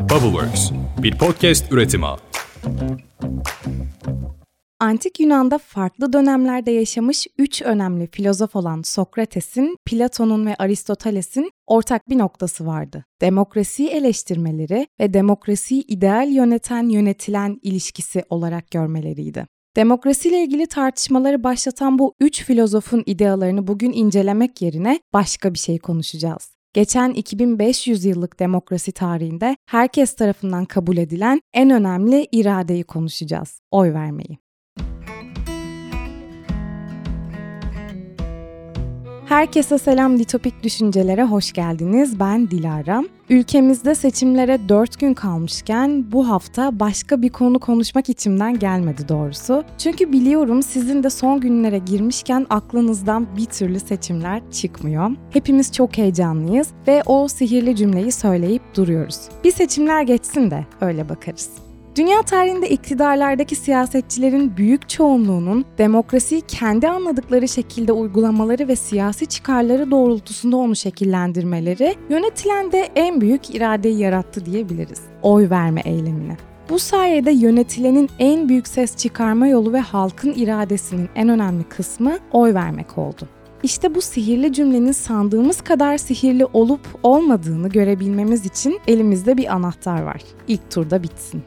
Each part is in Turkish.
Bubbleworks, bir podcast üretimi. Antik Yunan'da farklı dönemlerde yaşamış üç önemli filozof olan Sokrates'in, Platon'un ve Aristoteles'in ortak bir noktası vardı. Demokrasiyi eleştirmeleri ve demokrasiyi ideal yöneten yönetilen ilişkisi olarak görmeleriydi. Demokrasiyle ilgili tartışmaları başlatan bu üç filozofun idealarını bugün incelemek yerine başka bir şey konuşacağız. Geçen 2500 yıllık demokrasi tarihinde herkes tarafından kabul edilen en önemli iradeyi konuşacağız. Oy vermeyi. Herkese selam Ditopik Düşüncelere hoş geldiniz. Ben Dilara. Ülkemizde seçimlere 4 gün kalmışken bu hafta başka bir konu konuşmak içimden gelmedi doğrusu. Çünkü biliyorum sizin de son günlere girmişken aklınızdan bir türlü seçimler çıkmıyor. Hepimiz çok heyecanlıyız ve o sihirli cümleyi söyleyip duruyoruz. Bir seçimler geçsin de öyle bakarız. Dünya tarihinde iktidarlardaki siyasetçilerin büyük çoğunluğunun demokrasiyi kendi anladıkları şekilde uygulamaları ve siyasi çıkarları doğrultusunda onu şekillendirmeleri yönetilen de en büyük iradeyi yarattı diyebiliriz. Oy verme eylemini. Bu sayede yönetilenin en büyük ses çıkarma yolu ve halkın iradesinin en önemli kısmı oy vermek oldu. İşte bu sihirli cümlenin sandığımız kadar sihirli olup olmadığını görebilmemiz için elimizde bir anahtar var. İlk turda bitsin.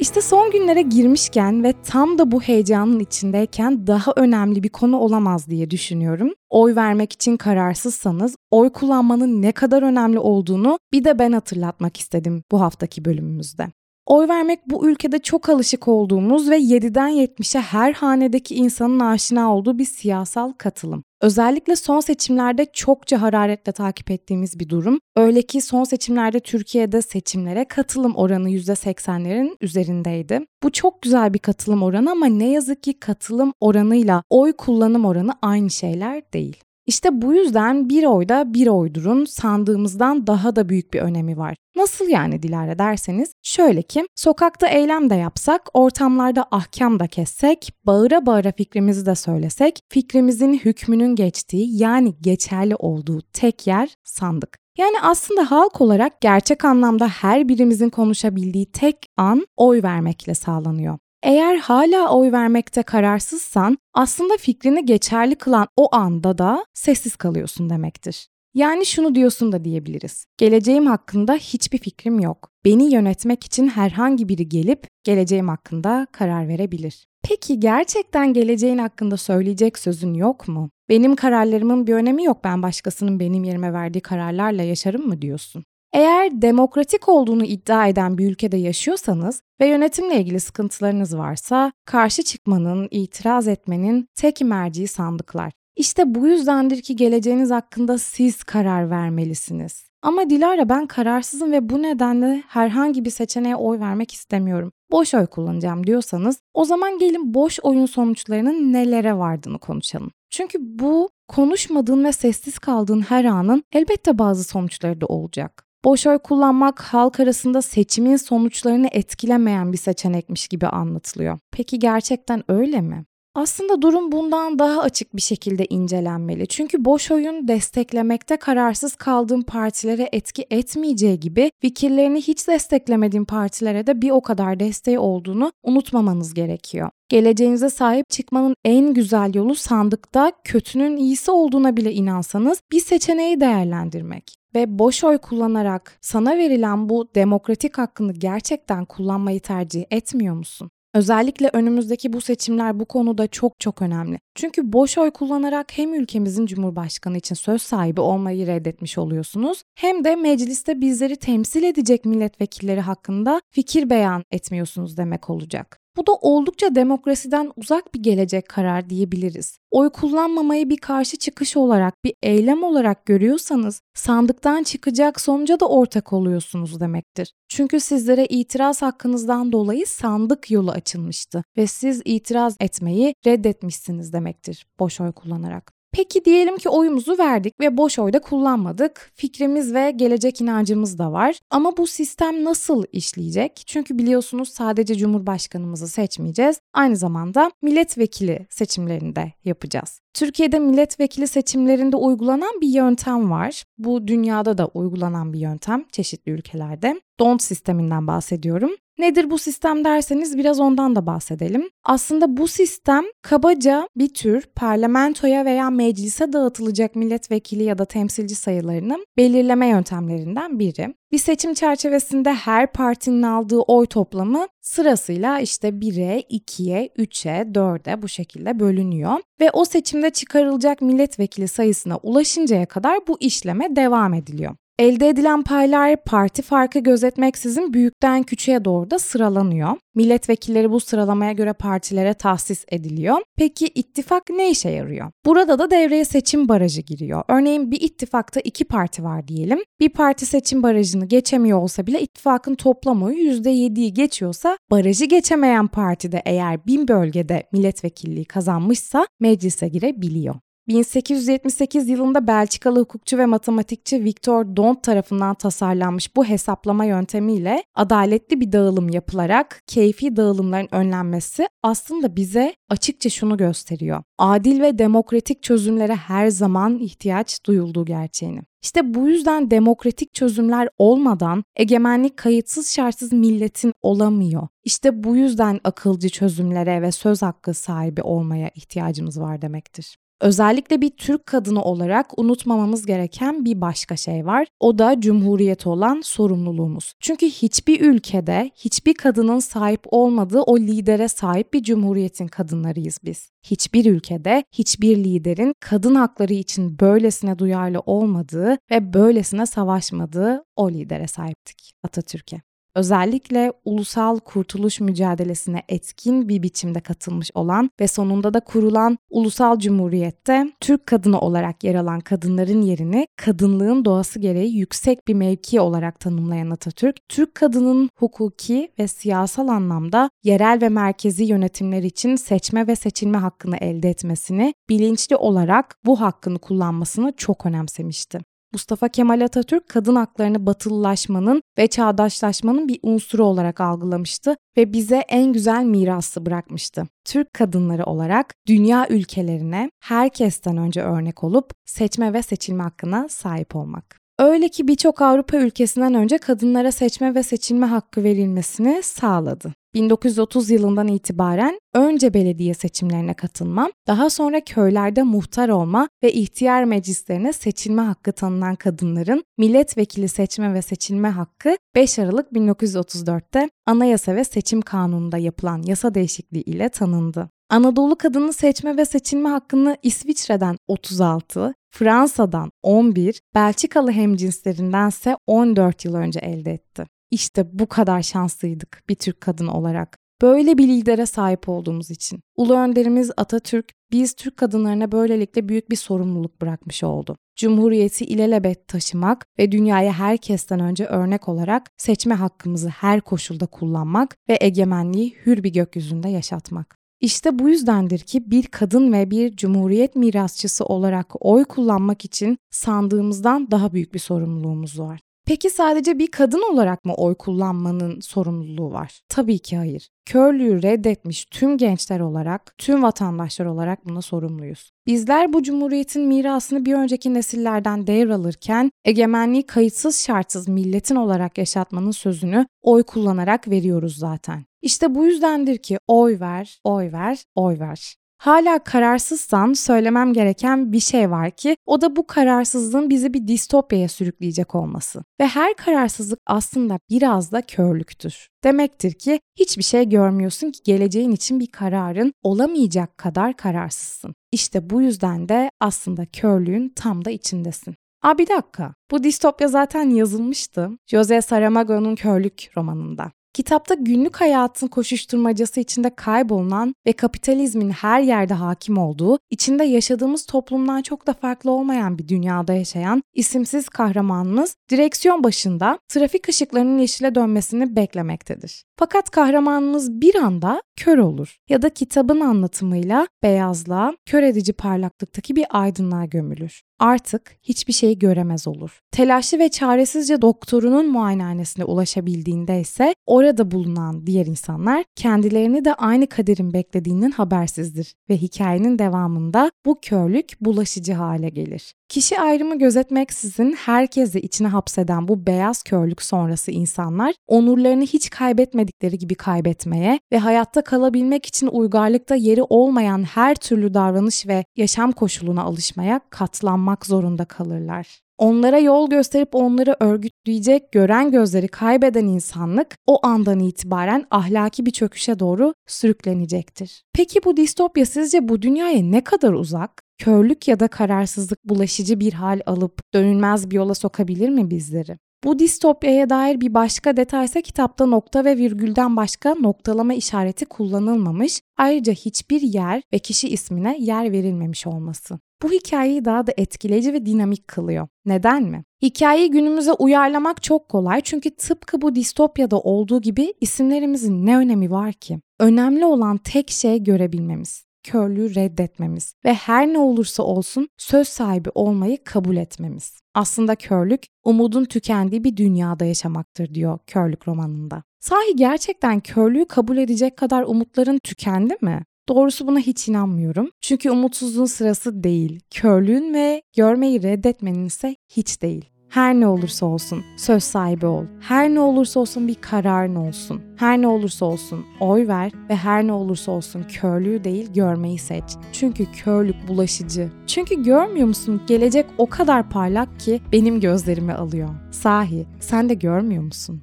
İşte son günlere girmişken ve tam da bu heyecanın içindeyken daha önemli bir konu olamaz diye düşünüyorum. Oy vermek için kararsızsanız oy kullanmanın ne kadar önemli olduğunu bir de ben hatırlatmak istedim bu haftaki bölümümüzde. Oy vermek bu ülkede çok alışık olduğumuz ve 7'den 70'e her hanedeki insanın aşina olduğu bir siyasal katılım. Özellikle son seçimlerde çokça hararetle takip ettiğimiz bir durum. Öyle ki son seçimlerde Türkiye'de seçimlere katılım oranı %80'lerin üzerindeydi. Bu çok güzel bir katılım oranı ama ne yazık ki katılım oranıyla oy kullanım oranı aynı şeyler değil. İşte bu yüzden bir oyda bir oydurun sandığımızdan daha da büyük bir önemi var. Nasıl yani Dilara derseniz şöyle ki sokakta eylem de yapsak, ortamlarda ahkam da kessek, bağıra bağıra fikrimizi de söylesek, fikrimizin hükmünün geçtiği yani geçerli olduğu tek yer sandık. Yani aslında halk olarak gerçek anlamda her birimizin konuşabildiği tek an oy vermekle sağlanıyor. Eğer hala oy vermekte kararsızsan aslında fikrini geçerli kılan o anda da sessiz kalıyorsun demektir. Yani şunu diyorsun da diyebiliriz. Geleceğim hakkında hiçbir fikrim yok. Beni yönetmek için herhangi biri gelip geleceğim hakkında karar verebilir. Peki gerçekten geleceğin hakkında söyleyecek sözün yok mu? Benim kararlarımın bir önemi yok. Ben başkasının benim yerime verdiği kararlarla yaşarım mı diyorsun? Eğer demokratik olduğunu iddia eden bir ülkede yaşıyorsanız ve yönetimle ilgili sıkıntılarınız varsa karşı çıkmanın, itiraz etmenin tek merci sandıklar. İşte bu yüzdendir ki geleceğiniz hakkında siz karar vermelisiniz. Ama Dilara ben kararsızım ve bu nedenle herhangi bir seçeneğe oy vermek istemiyorum. Boş oy kullanacağım diyorsanız o zaman gelin boş oyun sonuçlarının nelere vardığını konuşalım. Çünkü bu konuşmadığın ve sessiz kaldığın her anın elbette bazı sonuçları da olacak. Boş oy kullanmak halk arasında seçimin sonuçlarını etkilemeyen bir seçenekmiş gibi anlatılıyor. Peki gerçekten öyle mi? Aslında durum bundan daha açık bir şekilde incelenmeli. Çünkü boş oyun desteklemekte kararsız kaldığım partilere etki etmeyeceği gibi fikirlerini hiç desteklemediğim partilere de bir o kadar desteği olduğunu unutmamanız gerekiyor. Geleceğinize sahip çıkmanın en güzel yolu sandıkta kötünün iyisi olduğuna bile inansanız bir seçeneği değerlendirmek ve boş oy kullanarak sana verilen bu demokratik hakkını gerçekten kullanmayı tercih etmiyor musun? Özellikle önümüzdeki bu seçimler bu konuda çok çok önemli. Çünkü boş oy kullanarak hem ülkemizin cumhurbaşkanı için söz sahibi olmayı reddetmiş oluyorsunuz hem de mecliste bizleri temsil edecek milletvekilleri hakkında fikir beyan etmiyorsunuz demek olacak. Bu da oldukça demokrasiden uzak bir gelecek karar diyebiliriz. Oy kullanmamayı bir karşı çıkış olarak, bir eylem olarak görüyorsanız sandıktan çıkacak sonuca da ortak oluyorsunuz demektir. Çünkü sizlere itiraz hakkınızdan dolayı sandık yolu açılmıştı ve siz itiraz etmeyi reddetmişsiniz demektir boş oy kullanarak. Peki diyelim ki oyumuzu verdik ve boş oyda kullanmadık. Fikrimiz ve gelecek inancımız da var. Ama bu sistem nasıl işleyecek? Çünkü biliyorsunuz sadece Cumhurbaşkanımızı seçmeyeceğiz. Aynı zamanda milletvekili seçimlerini de yapacağız. Türkiye'de milletvekili seçimlerinde uygulanan bir yöntem var. Bu dünyada da uygulanan bir yöntem çeşitli ülkelerde. DONT sisteminden bahsediyorum. Nedir bu sistem derseniz biraz ondan da bahsedelim. Aslında bu sistem kabaca bir tür parlamentoya veya meclise dağıtılacak milletvekili ya da temsilci sayılarını belirleme yöntemlerinden biri. Bir seçim çerçevesinde her partinin aldığı oy toplamı sırasıyla işte 1'e, 2'ye, 3'e, 4'e bu şekilde bölünüyor ve o seçimde çıkarılacak milletvekili sayısına ulaşıncaya kadar bu işleme devam ediliyor. Elde edilen paylar parti farkı gözetmeksizin büyükten küçüğe doğru da sıralanıyor. Milletvekilleri bu sıralamaya göre partilere tahsis ediliyor. Peki ittifak ne işe yarıyor? Burada da devreye seçim barajı giriyor. Örneğin bir ittifakta iki parti var diyelim. Bir parti seçim barajını geçemiyor olsa bile ittifakın toplam oyu %7'yi geçiyorsa barajı geçemeyen parti de eğer bin bölgede milletvekilliği kazanmışsa meclise girebiliyor. 1878 yılında Belçikalı hukukçu ve matematikçi Victor Dont tarafından tasarlanmış bu hesaplama yöntemiyle adaletli bir dağılım yapılarak keyfi dağılımların önlenmesi aslında bize açıkça şunu gösteriyor. Adil ve demokratik çözümlere her zaman ihtiyaç duyulduğu gerçeğini. İşte bu yüzden demokratik çözümler olmadan egemenlik kayıtsız şartsız milletin olamıyor. İşte bu yüzden akılcı çözümlere ve söz hakkı sahibi olmaya ihtiyacımız var demektir. Özellikle bir Türk kadını olarak unutmamamız gereken bir başka şey var. O da cumhuriyet olan sorumluluğumuz. Çünkü hiçbir ülkede hiçbir kadının sahip olmadığı o lidere sahip bir cumhuriyetin kadınlarıyız biz. Hiçbir ülkede hiçbir liderin kadın hakları için böylesine duyarlı olmadığı ve böylesine savaşmadığı o lidere sahiptik Atatürk'e özellikle ulusal kurtuluş mücadelesine etkin bir biçimde katılmış olan ve sonunda da kurulan Ulusal Cumhuriyet'te Türk kadını olarak yer alan kadınların yerini kadınlığın doğası gereği yüksek bir mevki olarak tanımlayan Atatürk, Türk kadının hukuki ve siyasal anlamda yerel ve merkezi yönetimler için seçme ve seçilme hakkını elde etmesini, bilinçli olarak bu hakkını kullanmasını çok önemsemişti. Mustafa Kemal Atatürk kadın haklarını batılılaşmanın ve çağdaşlaşmanın bir unsuru olarak algılamıştı ve bize en güzel mirası bırakmıştı. Türk kadınları olarak dünya ülkelerine herkesten önce örnek olup seçme ve seçilme hakkına sahip olmak. Öyle ki birçok Avrupa ülkesinden önce kadınlara seçme ve seçilme hakkı verilmesini sağladı. 1930 yılından itibaren önce belediye seçimlerine katılma, daha sonra köylerde muhtar olma ve ihtiyar meclislerine seçilme hakkı tanınan kadınların milletvekili seçme ve seçilme hakkı 5 Aralık 1934'te Anayasa ve Seçim Kanunu'nda yapılan yasa değişikliği ile tanındı. Anadolu kadını seçme ve seçilme hakkını İsviçre'den 36, Fransa'dan 11, Belçikalı hemcinslerindense 14 yıl önce elde etti. İşte bu kadar şanslıydık bir Türk kadını olarak. Böyle bir lidere sahip olduğumuz için. Ulu önderimiz Atatürk biz Türk kadınlarına böylelikle büyük bir sorumluluk bırakmış oldu. Cumhuriyeti ilelebet taşımak ve dünyaya herkesten önce örnek olarak seçme hakkımızı her koşulda kullanmak ve egemenliği hür bir gökyüzünde yaşatmak. İşte bu yüzdendir ki bir kadın ve bir cumhuriyet mirasçısı olarak oy kullanmak için sandığımızdan daha büyük bir sorumluluğumuz var. Peki sadece bir kadın olarak mı oy kullanmanın sorumluluğu var? Tabii ki hayır. Körlüğü reddetmiş tüm gençler olarak, tüm vatandaşlar olarak buna sorumluyuz. Bizler bu cumhuriyetin mirasını bir önceki nesillerden devralırken egemenliği kayıtsız şartsız milletin olarak yaşatmanın sözünü oy kullanarak veriyoruz zaten. İşte bu yüzdendir ki oy ver, oy ver, oy ver. Hala kararsızsan söylemem gereken bir şey var ki o da bu kararsızlığın bizi bir distopyaya sürükleyecek olması. Ve her kararsızlık aslında biraz da körlüktür. Demektir ki hiçbir şey görmüyorsun ki geleceğin için bir kararın olamayacak kadar kararsızsın. İşte bu yüzden de aslında körlüğün tam da içindesin. Aa bir dakika. Bu distopya zaten yazılmıştı. Jose Saramago'nun Körlük romanında. Kitapta günlük hayatın koşuşturmacası içinde kaybolunan ve kapitalizmin her yerde hakim olduğu, içinde yaşadığımız toplumdan çok da farklı olmayan bir dünyada yaşayan isimsiz kahramanımız direksiyon başında trafik ışıklarının yeşile dönmesini beklemektedir. Fakat kahramanımız bir anda kör olur ya da kitabın anlatımıyla beyazlığa, kör edici parlaklıktaki bir aydınlığa gömülür artık hiçbir şeyi göremez olur. Telaşlı ve çaresizce doktorunun muayenehanesine ulaşabildiğinde ise orada bulunan diğer insanlar kendilerini de aynı kaderin beklediğinin habersizdir ve hikayenin devamında bu körlük bulaşıcı hale gelir. Kişi ayrımı gözetmeksizin herkesi içine hapseden bu beyaz körlük sonrası insanlar onurlarını hiç kaybetmedikleri gibi kaybetmeye ve hayatta kalabilmek için uygarlıkta yeri olmayan her türlü davranış ve yaşam koşuluna alışmaya katlanmak zorunda kalırlar. Onlara yol gösterip onları örgütleyecek gören gözleri kaybeden insanlık o andan itibaren ahlaki bir çöküşe doğru sürüklenecektir. Peki bu distopya sizce bu dünyaya ne kadar uzak? Körlük ya da kararsızlık bulaşıcı bir hal alıp dönülmez bir yola sokabilir mi bizleri? Bu distopyaya dair bir başka detay ise kitapta nokta ve virgülden başka noktalama işareti kullanılmamış, ayrıca hiçbir yer ve kişi ismine yer verilmemiş olması. Bu hikayeyi daha da etkileyici ve dinamik kılıyor. Neden mi? Hikayeyi günümüze uyarlamak çok kolay çünkü tıpkı bu distopyada olduğu gibi isimlerimizin ne önemi var ki? Önemli olan tek şey görebilmemiz körlüğü reddetmemiz ve her ne olursa olsun söz sahibi olmayı kabul etmemiz. Aslında körlük umudun tükendiği bir dünyada yaşamaktır diyor körlük romanında. Sahi gerçekten körlüğü kabul edecek kadar umutların tükendi mi? Doğrusu buna hiç inanmıyorum. Çünkü umutsuzluğun sırası değil. Körlüğün ve görmeyi reddetmenin ise hiç değil. Her ne olursa olsun söz sahibi ol. Her ne olursa olsun bir kararın olsun. Her ne olursa olsun oy ver ve her ne olursa olsun körlüğü değil görmeyi seç. Çünkü körlük bulaşıcı. Çünkü görmüyor musun gelecek o kadar parlak ki benim gözlerimi alıyor. Sahi sen de görmüyor musun?